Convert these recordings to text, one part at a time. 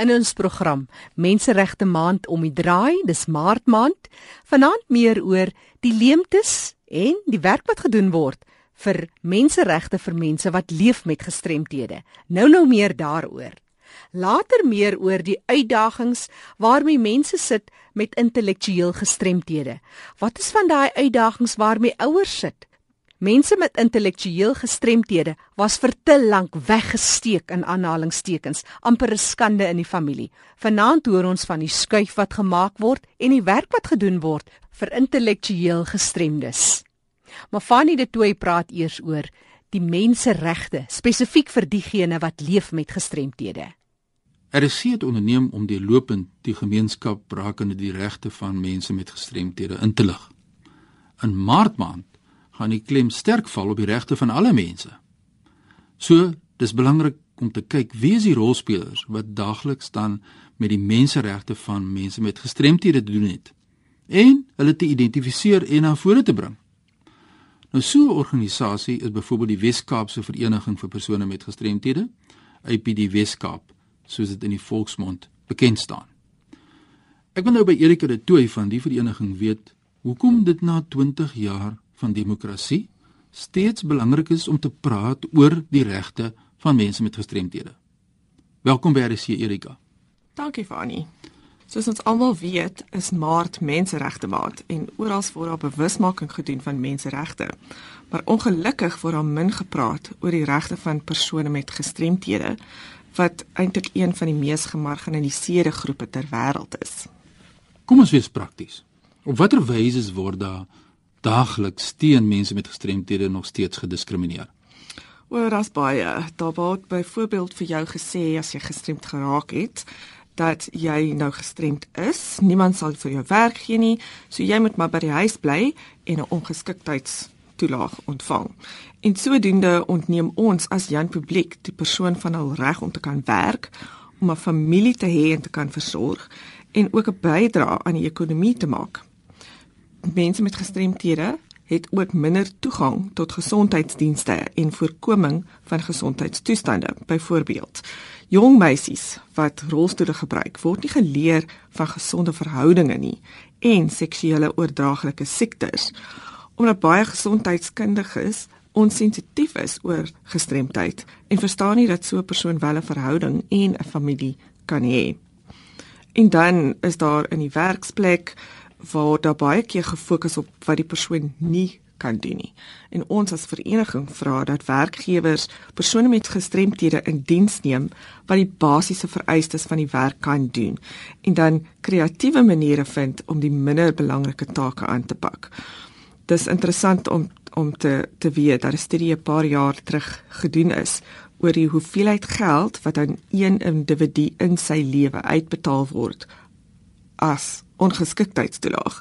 in ons program Menseregte Maand om die draai, dis Maart maand. Vanaand meer oor die leemtes en die werk wat gedoen word vir menseregte vir mense wat leef met gestremthede. Nou nou meer daaroor. Later meer oor die uitdagings waarmee mense sit met intellektueel gestremthede. Wat is van daai uitdagings waarmee ouers sit? Mense met intellektueel gestremthede was vir te lank weggesteek in aanhalingstekens, amper 'n skande in die familie. Vanaand hoor ons van die skuif wat gemaak word en die werk wat gedoen word vir intellektueel gestremdes. Maar Fanny de Tooi praat eers oor die menseregte spesifiek vir diegene wat leef met gestremthede. RC het onderneem om die lopend die gemeenskap rakende die regte van mense met gestremthede in te lig. In Maart maand gaan die klem sterk val op die regte van alle mense. So, dis belangrik om te kyk wie is die rolspelers wat daagliks dan met die menseregte van mense met gestremthede te doen het en hulle te identifiseer en na vore te bring. Nou so 'n organisasie is byvoorbeeld die Wes-Kaapse Vereniging vir persone met gestremthede, APD Wes-Kaap, soos dit in die volksmond bekend staan. Ek wil nou by Erika de Tooy van die vereniging weet hoekom dit na 20 jaar van demokrasie steeds belangrik is om te praat oor die regte van mense met gestremthede. Welkom by RC Erika. Dankie Fani. Soos ons almal weet, is Maart Menseregte Maand en oral word daar bewusmaking gedoen van menseregte. Maar ongelukkig word daar min gepraat oor die regte van persone met gestremthede wat eintlik een van die mees gemarginaliseerde groepe ter wêreld is. Kom ons wees prakties. Op watter wyse word daar daagliks teen mense met gestremthede nog steeds gediskrimineer. Oor as baie, daar word byvoorbeeld vir jou gesê as jy gestremd geraak het dat jy nou gestremd is, niemand sal vir jou werk gee nie, so jy moet maar by die huis bly en 'n ongeskiktheidstoelaag ontvang. En sodoende ontneem ons as jan publiek die persoon van hul reg om te kan werk, om 'n familie te hê en te kan versorg en ook 'n bydrae aan die ekonomie te maak mense met gestremthede het ook minder toegang tot gesondheidsdienste en voorkoming van gesondheidstoestande. Byvoorbeeld, jong meisies wat rolstoele gebruik, word nie geleer van gesonde verhoudinge nie en seksuele oordraaglike siektes. Omdat baie gesondheidskundiges onsensitief is oor gestremdheid en verstaan nie dat so 'n persoon wel 'n verhouding en 'n familie kan hê. En dan is daar in die werksplek waar daar baie keer gefokus op wat die persoon nie kan doen nie. En ons as vereniging vra dat werkgewers persone met gestremthede in diens neem wat die basiese vereistes van die werk kan doen en dan kreatiewe maniere vind om die minder belangrike take aan te pak. Dis interessant om om te te weet dat 'n studie 'n paar jaar terug gedoen is oor die hoeveelheid geld wat aan een individu in sy lewe uitbetaal word as ongeskiktheidstoelaag.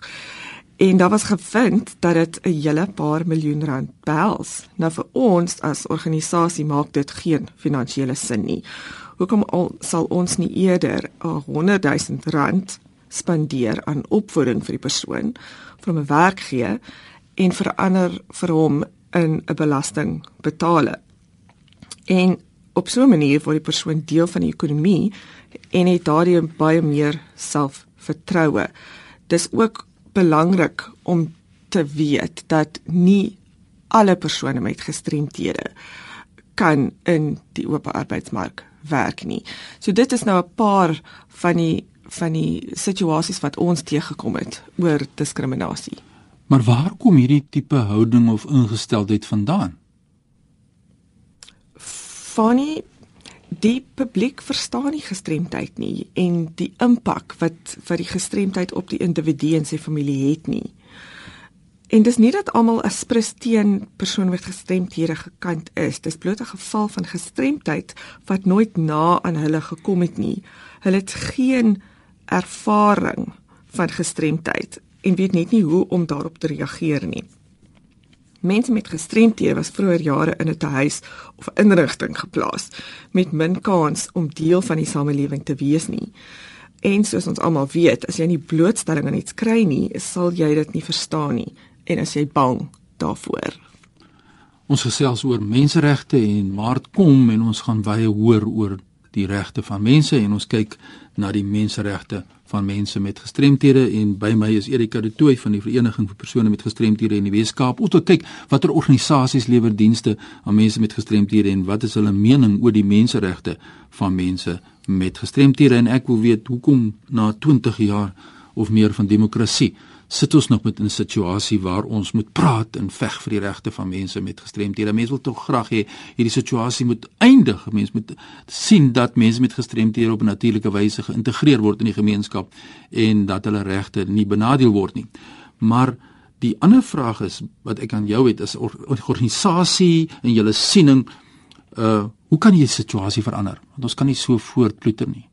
En daar was gevind dat dit 'n hele paar miljoen rand behels. Nou vir ons as organisasie maak dit geen finansiële sin nie. Hoekom al, sal ons nie eerder 'n 100 000 rand spandeer aan opvoeding vir die persoon vir 'n werk gee en verander vir hom in 'n belasting betaal. En op so 'n manier word die persoon deel van die ekonomie en het daardie baie meer selfvertroue dis ook belangrik om te weet dat nie alle persone met gestremthede kan in die oop arbeidsmark werk nie. So dit is nou 'n paar van die van die situasies wat ons teëgekom het oor diskriminasie. Maar waar kom hierdie tipe houding of ingesteldheid vandaan? Funny die publiek verstaan nie gestremdheid nie en die impak wat wat die gestremdheid op die individu en sy familie het nie. En dis nie dat almal as presteën persone met gestremdhede gekant is. Dis bloot 'n geval van gestremdheid wat nooit na aan hulle gekom het nie. Hulle het geen ervaring van gestremdheid en weet net nie hoe om daarop te reageer nie. Mense met gestremthede was vroeër jare in 'n huis of inrigting geplaas met min kans om deel van die samelewing te wees nie. En soos ons almal weet, as jy nie blootstelling aan iets kry nie, sal jy dit nie verstaan nie en as jy bang daarvoor. Ons gesels oor menseregte en maart kom en ons gaan baie hoor oor die regte van mense en ons kyk na die menseregte van mense met gestremthede en by my is Erika de Tooy van die Vereniging vir persone met gestremthede in die Weskaap. Ons wil kyk watter organisasies lewer dienste aan mense met gestremthede en wat is hulle mening oor die menseregte van mense met gestremthede en ek wil weet hoekom na 20 jaar of meer van demokrasie sit ons nog met 'n situasie waar ons moet praat en veg vir die regte van mense met gestremthede. Mense wil tog graag hê hierdie situasie moet eindig. Mense moet sien dat mense met gestremthede op 'n natuurlike wyse geïntegreer word in die gemeenskap en dat hulle regte nie benadeel word nie. Maar die ander vraag is wat ek aan jou het is organisasie en julle siening uh hoe kan jy die situasie verander? Want ons kan nie so voortploeter nie.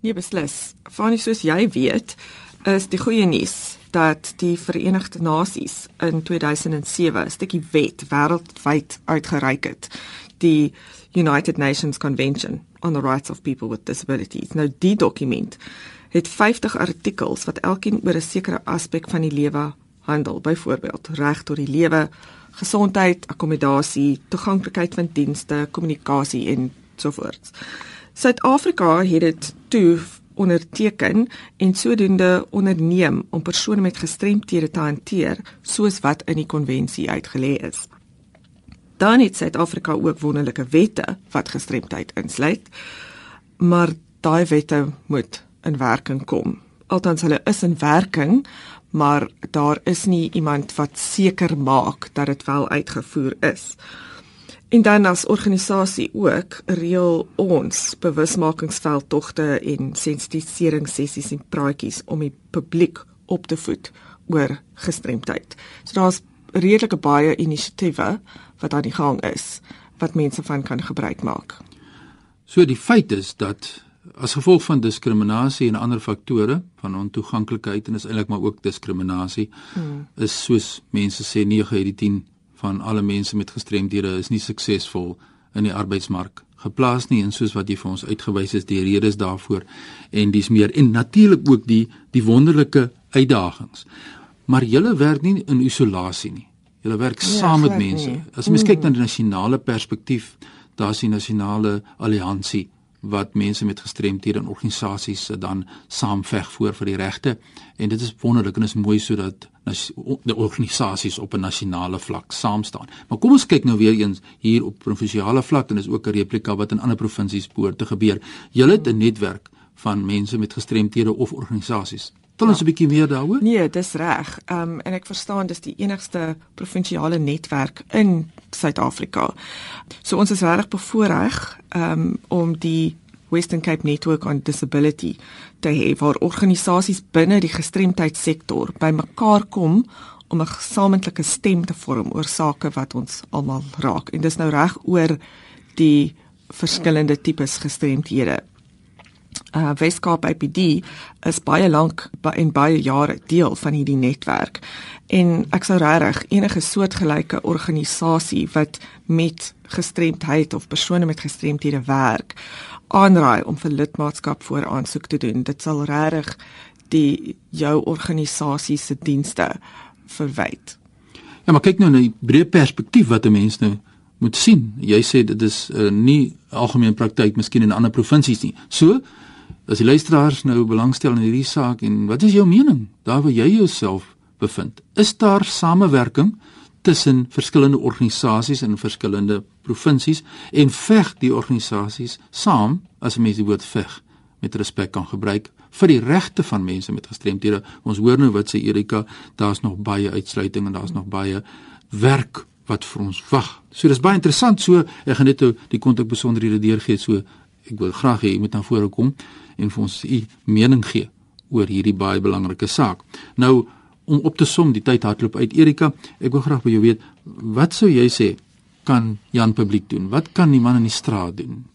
Nee beslis. Vanie soos jy weet, is die goeie nuus dat die Verenigde Nasies in 2007 'n stukkie wet wêreldwyd uitgereik het. Die United Nations Convention on the Rights of People with Disabilities. Nou die dokument het 50 artikels wat elkeen oor 'n sekere aspek van die lewe handel, byvoorbeeld reg tot die lewe, gesondheid, akkommodasie, toeganklikheid van dienste, kommunikasie en so voort. Suid-Afrika het dit toe onderteken en sodoende onderneem om persone met gestremthede te hanteer soos wat in die konvensie uitgelê is. Dan het Suid-Afrika ook wonderlike wette wat gestremdheid insluit. Maar daai wette moet in werking kom. Althans hulle is in werking, maar daar is nie iemand wat seker maak dat dit wel uitgevoer is. En dan as organisasie ook reël ons bewusmakingsveldtogte en sensitiseringssessies en praatjies om die publiek op te voed oor gestremdheid. So daar's redelike baie inisiatiewe wat aan die gang is wat mense van kan gebruik maak. So die feit is dat as gevolg van diskriminasie en ander faktore van ontoeganklikheid en is eintlik maar ook diskriminasie hmm. is soos mense sê 9 uit die 10 van alle mense met gestremdhede is nie suksesvol in die arbeidsmark geplaas nie en soos wat jy vir ons uitgewys het die redes daarvoor en dis meer en natuurlik ook die die wonderlike uitdagings. Maar julle werk nie in isolasie nie. Julle werk ja, saam met mense. Nie. As mens kyk na die nasionale perspektief, daar's die nasionale alliansie wat mense met gestremthede en organisasies dan saamveg voor vir die regte en dit is wonderlik en is mooi sodat die organisasies op 'n nasionale vlak saam staan. Maar kom ons kyk nou weer eens hier op provinsiale vlak en is ook 'n replika wat in ander provinsies behoort te gebeur. Julle het 'n netwerk van mense met gestremthede of organisasies. Tel ons ja. 'n bietjie meer daaroor? Nee, dis reg. Ehm um, en ek verstaan dis die enigste provinsiale netwerk in Suid-Afrika. So ons is regtig bevoorreg um, om die Western Cape Network on Disability te hê waar organisasies binne die gestremdheidssektor bymekaar kom om 'n gesamentlike stem te vorm oor sake wat ons almal raak. En dis nou reg oor die verskillende tipes gestremdhede. Uh Weskaap IPD is baie lank en baie jare deel van hierdie netwerk en ek sou regtig enige soortgelyke organisasie wat met gestremdheid of persone met gestremdhede werk aanraai om vir lidmaatskap voor aansoek te doen. Dit sal regtig die jou organisasie se dienste verwyd. Ja, maar kyk nou na die breë perspektief wat 'n mens nou moet sien. Jy sê dit is uh, nie algemeen praktyk miskien in ander provinsies nie. So, as die luisteraars nou belangstel in hierdie saak en wat is jou mening? Daar waar jy jouself bevind. Is daar samewerking tussen verskillende organisasies in verskillende provinsies en veg die organisasies saam as mense die woord veg met respek kan gebruik vir die regte van mense met gestremthede. Ons hoor nou wat sê Erika, daar's nog baie uitsluiting en daar's nog baie werk wat vir ons wag. So dis baie interessant. So ek gaan net die kontak besonderhede deurgee. So ek wil graag hê jy moet na vore kom en vir ons u mening gee oor hierdie baie belangrike saak. Nou om op te som die tyd hardloop uit. Erika ek wil graag by jou weet wat sou jy sê kan Jan publiek doen? Wat kan die man in die straat doen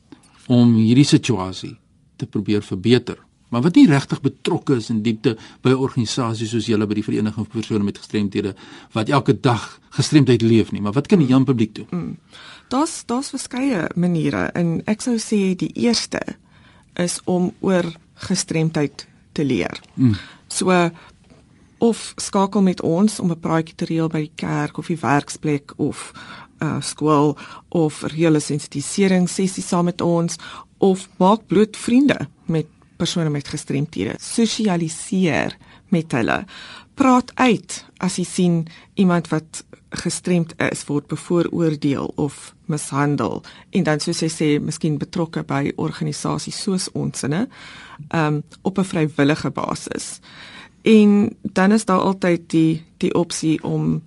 om hierdie situasie te probeer verbeter? Maar wat nie regtig betrokke is in diepte by organisasies soos julle by die vereniging vir persone met gestremthede wat elke dag gestremdheid leef nie. Maar wat kan die Jan publiek doen? Mm. daar's daar's verskeie maniere. En ek sou sê die eerste is om oor gestremdheid te leer mm. so of skakel met ons om 'n praatjie te reël by die kerk of die werksplek of uh skool of reële sensitisering sessie saam met ons of maak bloot vriende met persone met gestremthede. Sosialiseer met hulle. Praat uit as jy sien iemand wat gestremd is word bevooroordeel of mishandel en dan soos hy sê miskien betrokke by organisasies soos onsinne um op 'n vrywillige basis. En dan is daar altyd die die opsie om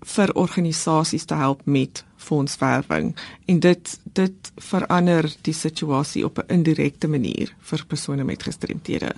vir organisasies te help met fondswerwing en dit dit verander die situasie op 'n indirekte manier vir persone met gestremthede.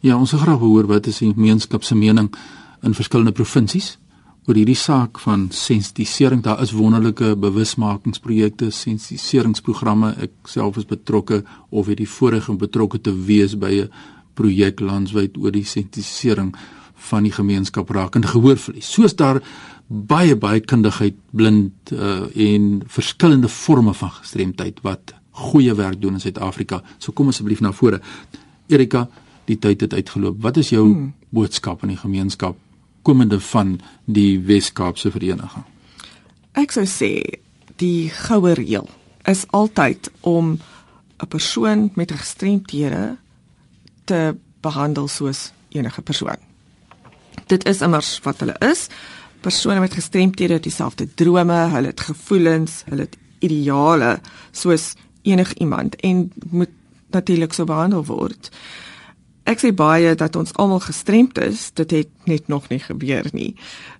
Ja, ons wil graag hoor wat is die gemeenskap se mening in verskillende provinsies oor hierdie saak van sensitisering. Daar is wonderlike bewusmakingsprojekte, sensitiseringsprogramme. Ek self is betrokke of het die voorreg om betrokke te wees by 'n projek landwyd oor die sensitisering van die gemeenskap rakende gehoorverlies. Soos daar baie baie kundigheid blind uh, en verskillende forme van gestremdheid wat goeie werk doen in Suid-Afrika. So kom asseblief na vore. Erika, die tyd het uitgeloop. Wat is jou hmm. boodskap aan die gemeenskap komende van die Wes-Kaapse vereniging? Ek sou sê die goue reël is altyd om 'n persoon met gestremthede te behandel soos enige persoon. Dit is immers wat hulle is. Persone met gestremthede het dieselfde drome, hulle het gevoelens, hulle het ideale soos enigiemand en moet natuurlik so behandel word ek sê baie dat ons almal gestremd is, dit het net nog nie gebeur nie.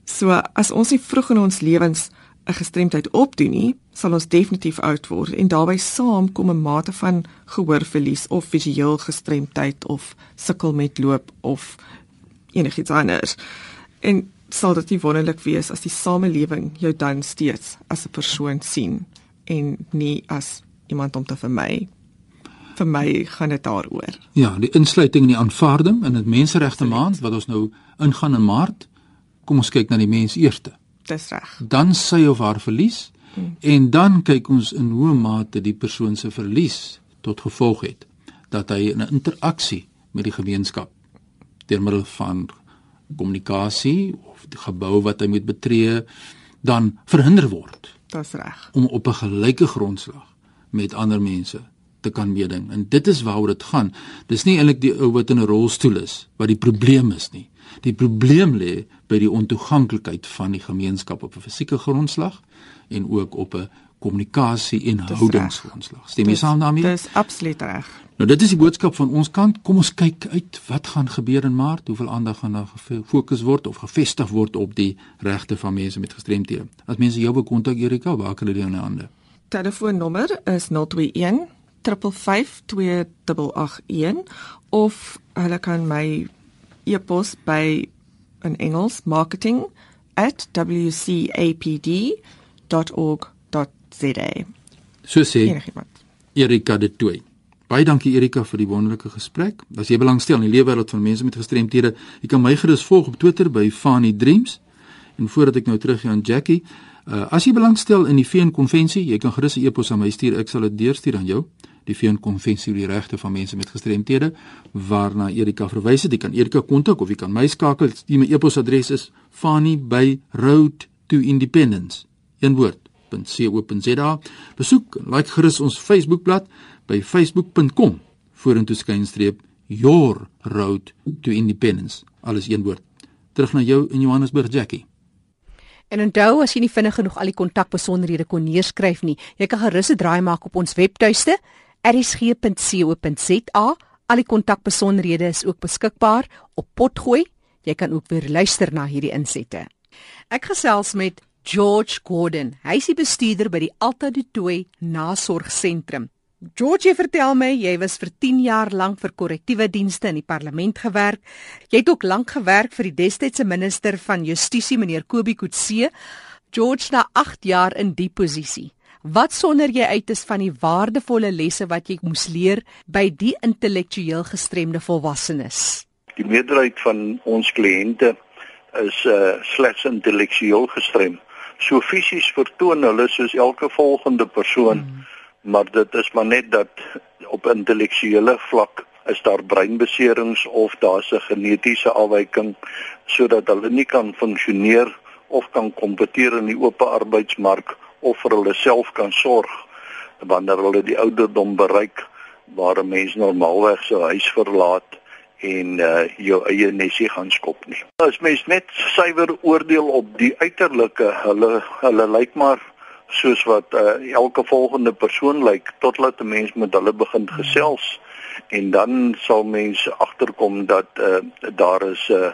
So as ons nie vroeg in ons lewens 'n gestremdheid opdoen nie, sal ons definitief oud word en daarbey saam kom 'n mate van gehoorverlies of visueel gestremdheid of sukkel met loop of enigiets anders. En sal dit nie wonderlik wees as die samelewing jou dan steeds as 'n persoon sien en nie as iemand om te vermy vir my gaan dit daaroor. Ja, die insluiting en die aanvaarding in 'n menseregte maand wat ons nou ingaan in Maart. Kom ons kyk na die mens eerste. Dis reg. Dan sy of haar verlies hmm. en dan kyk ons in hoe mate die persoon se verlies tot gevolg het dat hy 'n interaksie met die gemeenskap deur middel van kommunikasie of die gebou wat hy moet betree dan verhinder word. Dis reg. Om op 'n gelyke grondslag met ander mense te kan meeding. En dit is waaroor dit gaan. Dis nie eintlik die ou wat in 'n rolstoel is wat die probleem is nie. Die probleem lê by die ontoeganklikheid van die gemeenskap op 'n fisieke grondslag en ook op 'n kommunikasie en houdingsgrondslag. Stem jy saam daarmee? Dis absoluut reg. Nou dit is die boodskap van ons kant. Kom ons kyk uit wat gaan gebeur in Maart. Hoeveel aandag gaan daar gefokus word of gefestig word op die regte van mense met gestremthede? As mense jou wil kontak Erika, waar kan hulle jou in hande? Telefoonnommer is 021 0851 of hulle kan my e-pos by in Engels marketing@wcapd.org.za. So sê Erika de Tooi. Baie dankie Erika vir die wonderlike gesprek. As jy belangstel in die lewenswêreld van mense met gestremthede, jy kan my gerus volg op Twitter by Fanny Dreams. En voordat ek nou teruggaan aan Jackie, uh, as jy belangstel in die VN konvensie, jy kan gerus 'n e-pos aan my stuur. Ek sal dit deurstuur aan jou die VN konvensie oor die regte van mense met gestremthede waarna Erika verwys het. Jy kan Erika kontak of jy kan my skakel. Die my e-posadres is fani@roadtoindependence. Een woord. .co.za. Besoek en like gerus ons Facebookblad by facebook.com vorentoe skynstreep your road to independence. Alles een woord. Terug na jou in Johannesburg Jackie. En onthou as jy nie vinnig genoeg al die kontakbesonderhede kon neerskryf nie, jy kan gerus 'n draai maak op ons webtuiste rsg.co.za. Al die kontakbesonderhede is ook beskikbaar op Potgooi. Jy kan ook weer luister na hierdie insette. Ek gesels met George Gordon. Hy is die bestuurder by die Alta du Toit Nasorgsentrum. George, vertel my, jy was vir 10 jaar lank vir korrektiewe dienste in die parlement gewerk. Jy het ook lank gewerk vir die destydse minister van Justisie, meneer Kobie Kutse. George, na 8 jaar in die posisie. Wat sonder jy uit is van die waardevolle lesse wat jy moes leer by die intellektueel gestremde volwassenes? Die meerderheid van ons kliënte is uh slegs intellektueel gestrem. So fisies vertoon hulle soos elke volgende persoon, hmm. maar dit is maar net dat op intellektuele vlak is daar breinbeserings of daar's 'n genetiese afwyking sodat hulle nie kan funksioneer of kan kompeteer in die oop arbeidsmark of vir hulle self kan sorg wanneer hulle die ouderdom bereik waar 'n mens normaalweg sy huis verlaat en uh, jou eie nesie gaan skop nie. As mens net suiwer oordeel op die uiterlike, hulle hulle lyk maar soos wat uh, elke volgende persoon lyk totdat 'n mens met hulle begin gesels. En dan sal mens agterkom dat uh, daar is 'n uh,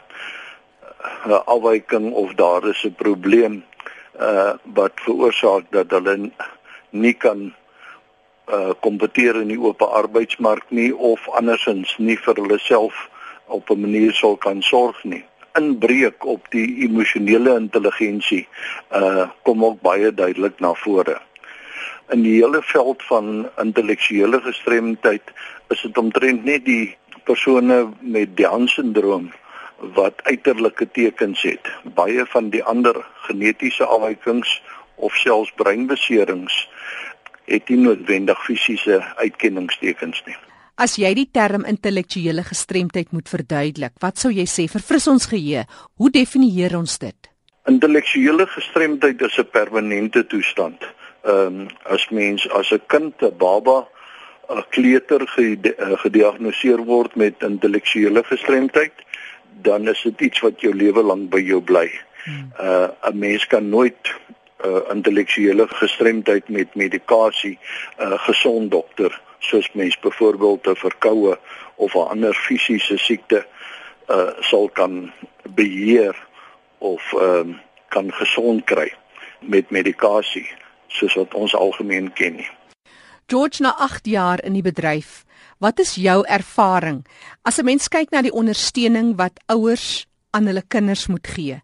'n afwyking of daar is 'n probleem uh wat veroorsaak dat hulle nie kan uh kompeteer in die oop arbeidsmark nie of andersins nie vir hulle self op 'n manier sal kan sorg nie. Inbreuk op die emosionele intelligensie uh kom ook baie duidelik na vore. In die hele veld van intellektuele gestremdheid is dit omtrent net die persone met Down-sindroom wat uiterlike tekens het. Baie van die ander genetiese afwykings of selfs breinbeserings het nie noodwendig fisiese uitkenningstekens nie. As jy die term intellektuele gestremdheid moet verduidelik, wat sou jy sê vir fris ons geheue? Hoe definieer ons dit? Intellektuele gestremdheid is 'n permanente toestand. Ehm um, as mens as 'n kind, 'n baba, 'n kleuter eh, gediagnoseer word met intellektuele gestremdheid, dan is dit iets wat jou lewe lank by jou bly. Hmm. Uh 'n mens kan nooit uh, intellektuele gestremdheid met medikasie uh, gesond dokter soos mens byvoorbeeld 'n verkoue of 'n ander fisiese siekte uh, sal kan beheer of um, kan gesond kry met medikasie soos wat ons algemeen ken nie. George na 8 jaar in die bedryf, wat is jou ervaring as 'n mens kyk na die ondersteuning wat ouers aan hulle kinders moet gee?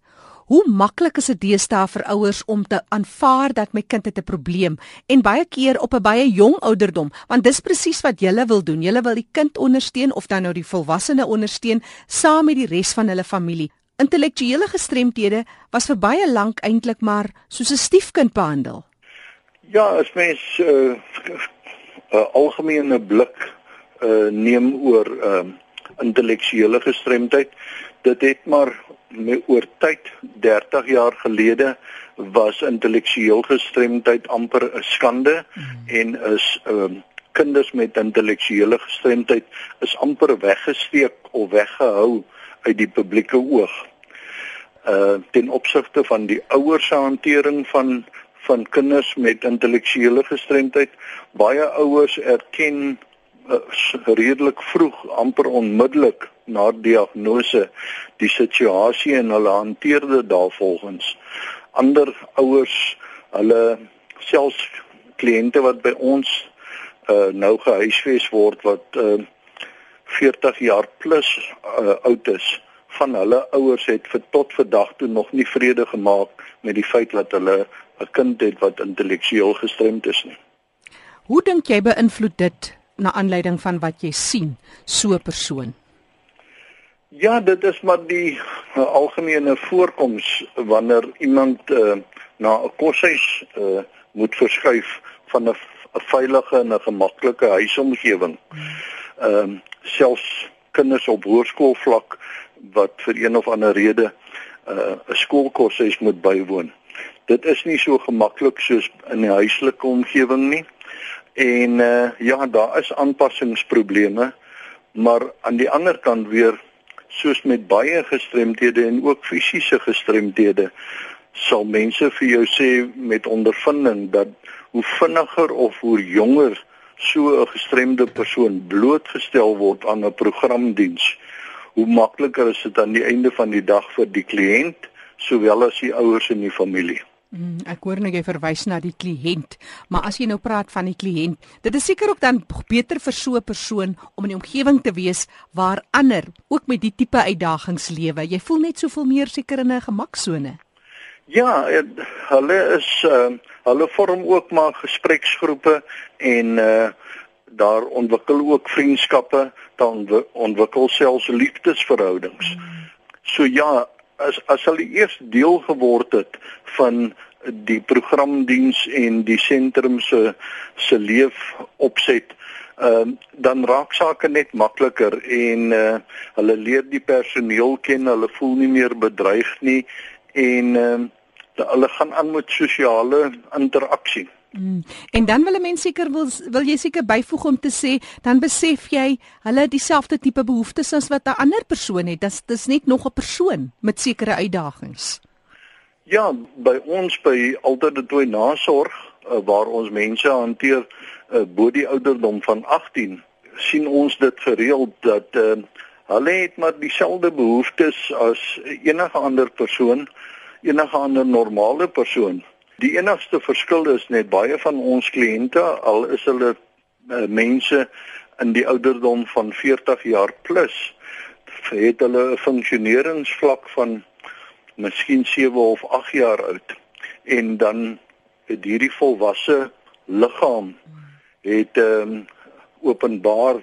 Hoe maklik is dit deesdae vir ouers om te aanvaar dat my kind het 'n probleem en baie keer op 'n baie jong ouderdom, want dis presies wat jy wil doen. Jy wil die kind ondersteun of dan nou die volwassene ondersteun saam met die res van hulle familie. Intellektuele gestremthede was vir baie lank eintlik maar soos 'n stiefkind behandel. Ja, as mens 'n uh, uh, algemene blik uh, neem oor uh, intellektuele gestremdheid, dit het maar oor tyd 30 jaar gelede was intellektueel gestremdheid amper 'n skande mm. en is ehm um, kinders met intellektuele gestremdheid is amper weggesteek of weggehou uit die publieke oog. Uh ten opsigte van die ouers se hantering van van kinders met intellektuele gestremdheid, baie ouers erken uh, redelik vroeg amper onmiddellik na diagnose die situasie en hulle hanteer dit daarvolgens. Ander ouers, hulle selfs kliënte wat by ons uh, nou gehuisves word wat uh, 40 jaar plus uh, oud is, van hulle ouers het vir tot vandag toe nog nie vrede gemaak met die feit dat hulle 'n kind het wat intellektueel gestremd is nie. Hoe dink jy beïnvloed dit na aanleiding van wat jy sien so 'n persoon? Ja, dit is maar die uh, algemene voorkoms wanneer iemand uh, na 'n koshuis uh, moet verskuif van 'n veilige en 'n gemaklike huisomgewing. Ehm um, selfs kinders op hoërskoolvlak wat vir een of ander rede 'n uh, skoolkoshuis moet bywoon. Dit is nie so gemaklik soos in 'n huislike omgewing nie. En uh, ja, daar is aanpassingsprobleme, maar aan die ander kant weer soos met baie gestremdhede en ook fisiese gestremdhede sal mense vir jou sê met ondervinding dat hoe vinniger of hoe jonger so 'n gestremde persoon blootgestel word aan 'n programdiens, hoe makliker is dit aan die einde van die dag vir die kliënt sowel as die ouers en die familie. Mm, ek hoor net jy verwys na die kliënt, maar as jy nou praat van die kliënt, dit is seker ook dan beter vir so 'n persoon om in 'n omgewing te wees waar ander ook met die tipe uitdagings lewe. Jy voel net soveel meer seker in 'n gemaksone. Ja, hulle is uh, hulle vorm ook maar gespreksgroepe en uh, daar ontwikkel ook vriendskappe, dan ontwikkel selfs liefdesverhoudings. Mm. So ja, as as hulle eers deel geword het van die programdiens en die sentrum se se leef opset ehm uh, dan raak sake net makliker en uh, hulle leer die personeel ken, hulle voel nie meer bedreig nie en uh, hulle gaan aan met sosiale interaksie. Mm. En dan wil 'n mens seker wil wil jy seker byvoeg om te sê dan besef jy hulle dieselfde tipe behoeftes as wat 'n ander persoon het. Dis dis net nog 'n persoon met sekere uitdagings. Ja, by ons by alternatiewe nasorg uh, waar ons mense hanteer uh, bo die ouderdom van 18 sien ons dit gereeld dat uh, hulle het maar dieselfde behoeftes as enige ander persoon, enige ander normale persoon. Die enigste verskil is net baie van ons kliënte al is hulle uh, mense in die ouderdom van 40 jaar plus het hulle 'n funksioneringsvlak van miskien 7 of 8 jaar oud. En dan het hierdie volwasse liggaam het ehm um, openbaar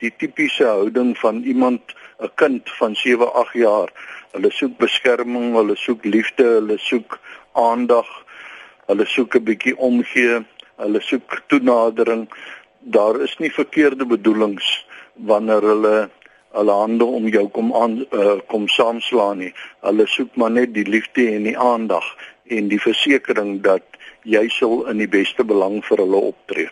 die tipiese houding van iemand 'n kind van 7 8 jaar. Hulle soek beskerming hulle soek liefde hulle soek aandag Hulle soek 'n bietjie omgee, hulle soek toenadering. Daar is nie verkeerde bedoelings wanneer hulle hulle hande om jou kom aan uh, kom saamslaan nie. Hulle soek maar net die liefde en die aandag en die versekering dat jy sal in die beste belang vir hulle optree.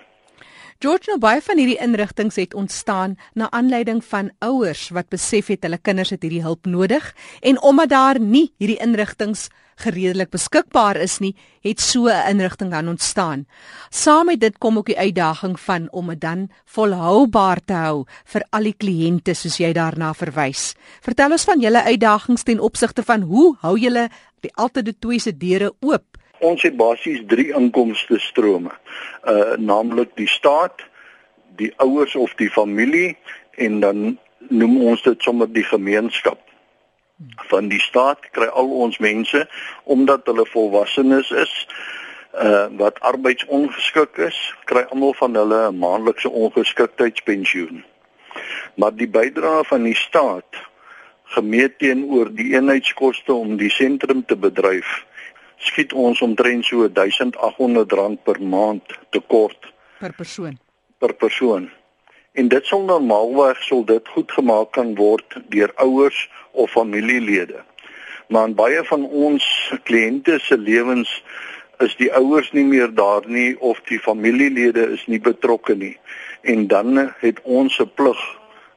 George nou baie van hierdie inrigtinge het ontstaan na aanleiding van ouers wat besef het hulle kinders het hierdie hulp nodig en omdat daar nie hierdie inrigtinge gereedelik beskikbaar is nie, het so 'n inrigting dan ontstaan. Saam met dit kom ook die uitdaging van om dit dan volhoubaar te hou vir al die kliënte soos jy daarna verwys. Vertel ons van julle uitdagings ten opsigte van hoe hou julle die altyd twee se deure oop? Ons het basies 3 inkomste strome. Uh naamlik die staat, die ouers of die familie en dan noem ons dit sommer die gemeenskap van die staat kry al ons mense omdat hulle volwassenes is uh wat arbeidsongeskik is kry almal van hulle 'n maandelikse ongeskiktheidspensioen maar die bydrae van die staat gemeet teenoor die eenheidskoste om die sentrum te bedryf skiet ons omtrent so R1800 per maand tekort per persoon. per persoon en dit sal normaalweg sou dit goed gemaak kan word deur ouers of familielede. Maar in baie van ons kliënte se lewens is die ouers nie meer daar nie of die familielede is nie betrokke nie. En dan het ons 'n plig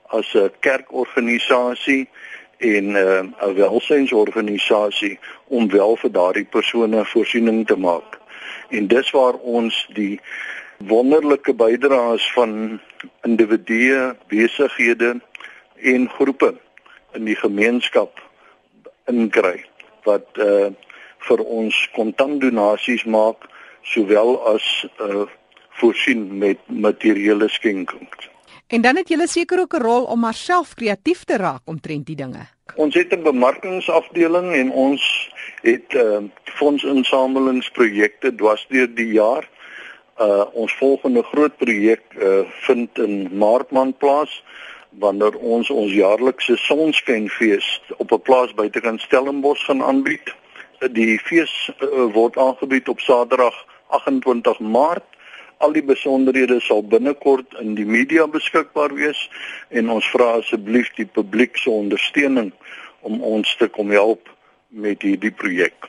as 'n kerkorganisasie en 'n uh, welsynsorganisasie om wel vir daardie persone voorsiening te maak. En dis waar ons die wonderlike bydraes van individue, besighede en groepe in die gemeenskap inkry wat uh vir ons kontantdonasies maak sowel as uh voorsien met materiële skenkings. En dan het julle seker ook 'n rol om maar self kreatief te raak omtrent die dinge. Ons het 'n bemarkingsafdeling en ons het uh fondsinsamelingsprojekte dwarsdeur die jaar. Uh ons volgende groot projek uh vind in Maartman plaas wanneer ons ons jaarlikse sonskynfees op 'n plaas buitekant Stellenbosch gaan aanbied. Die fees uh, word aangebied op Saterdag 28 Maart. Al die besonderhede sal binnekort in die media beskikbaar wees en ons vra asseblief die publiek se ondersteuning om ons te kom help met hierdie projek.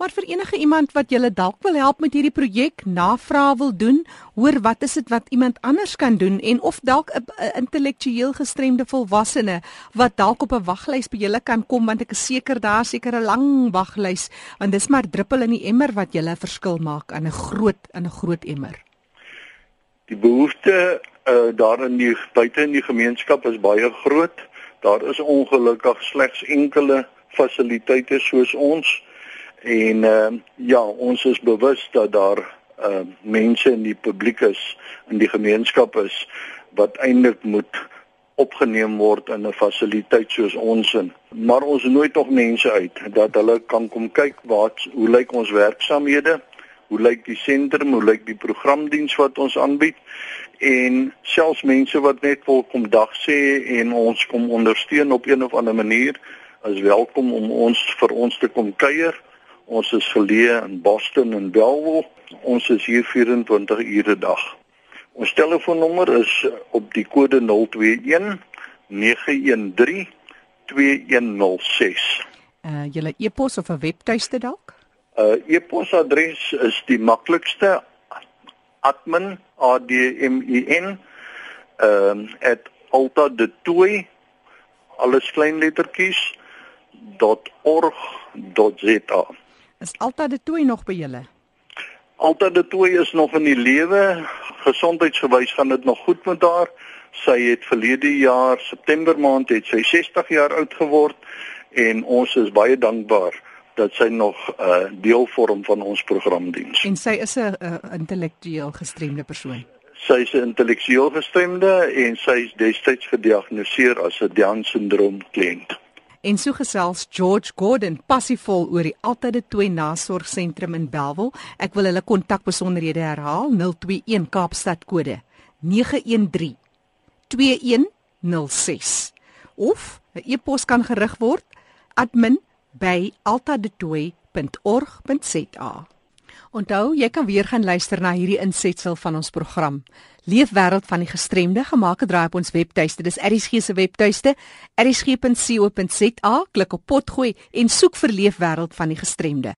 Maar vir enige iemand wat julle dalk wil help met hierdie projek, navraag wil doen, hoor wat is dit wat iemand anders kan doen en of dalk 'n intellektueel gestremde volwassene wat dalk op 'n waglys by julle kan kom want ek is seker daar seker 'n lang waglys want dis maar druppel in die emmer wat julle verskil maak aan 'n groot in 'n groot emmer. Die behoefte uh, daar in die buite in die gemeenskap is baie groot. Daar is ongelukkig slegs enkele fasiliteite soos ons En uh, ja, ons is bewus dat daar uh, mense in die publiek is, in die gemeenskap is wat eintlik moet opgeneem word in 'n fasiliteit soos ons in. Maar ons nooi tog mense uit dat hulle kan kom kyk wat hoe lyk ons werksamehede? Hoe lyk die sentrum? Hoe lyk die programdiens wat ons aanbied? En selfs mense wat net wil kom dag sê en ons kom ondersteun op een of ander manier, is welkom om ons vir ons te kom kuier. Ons is geleë in Boston en Bellville. Ons is hier 24 ure 'n dag. Ons telefoonnommer is op die kode 021 913 2106. Uh julle e-pos of 'n webtuiste dalk? Uh e-posadres is die maklikste admin a d m i n ehm um, @altadetoy alles klein lettertjies .org.za. Is altyd die toe nog by julle? Altyd die toe is nog in die lewe. Gesondheidsgewys gaan dit nog goed met haar. Sy het verlede jaar September maand het sy 60 jaar oud geword en ons is baie dankbaar dat sy nog 'n uh, deel vorm van ons programdiens. En sy is 'n uh, intellektueel gestremde persoon. Sy is 'n intellektueel gestremde en sy is destyds gediagnoseer as 'n Down-sindroom kliënt. En so gesels George Gordon passievol oor die Altyd Twee Nasorgsentrum in Bellville. Ek wil hulle kontakbesonderhede herhaal: 021 Kaapstad kode 913 2106 of 'n e-pos kan gerig word admin@altadetoy.org.za. Onthou, jy kan weer gaan luister na hierdie insetsel van ons program. Leefwêreld van die gestremde gemaak het draai op ons webtuiste. Dis ERG se webtuiste, erg.co.za. Klik op potgooi en soek vir Leefwêreld van die gestremde.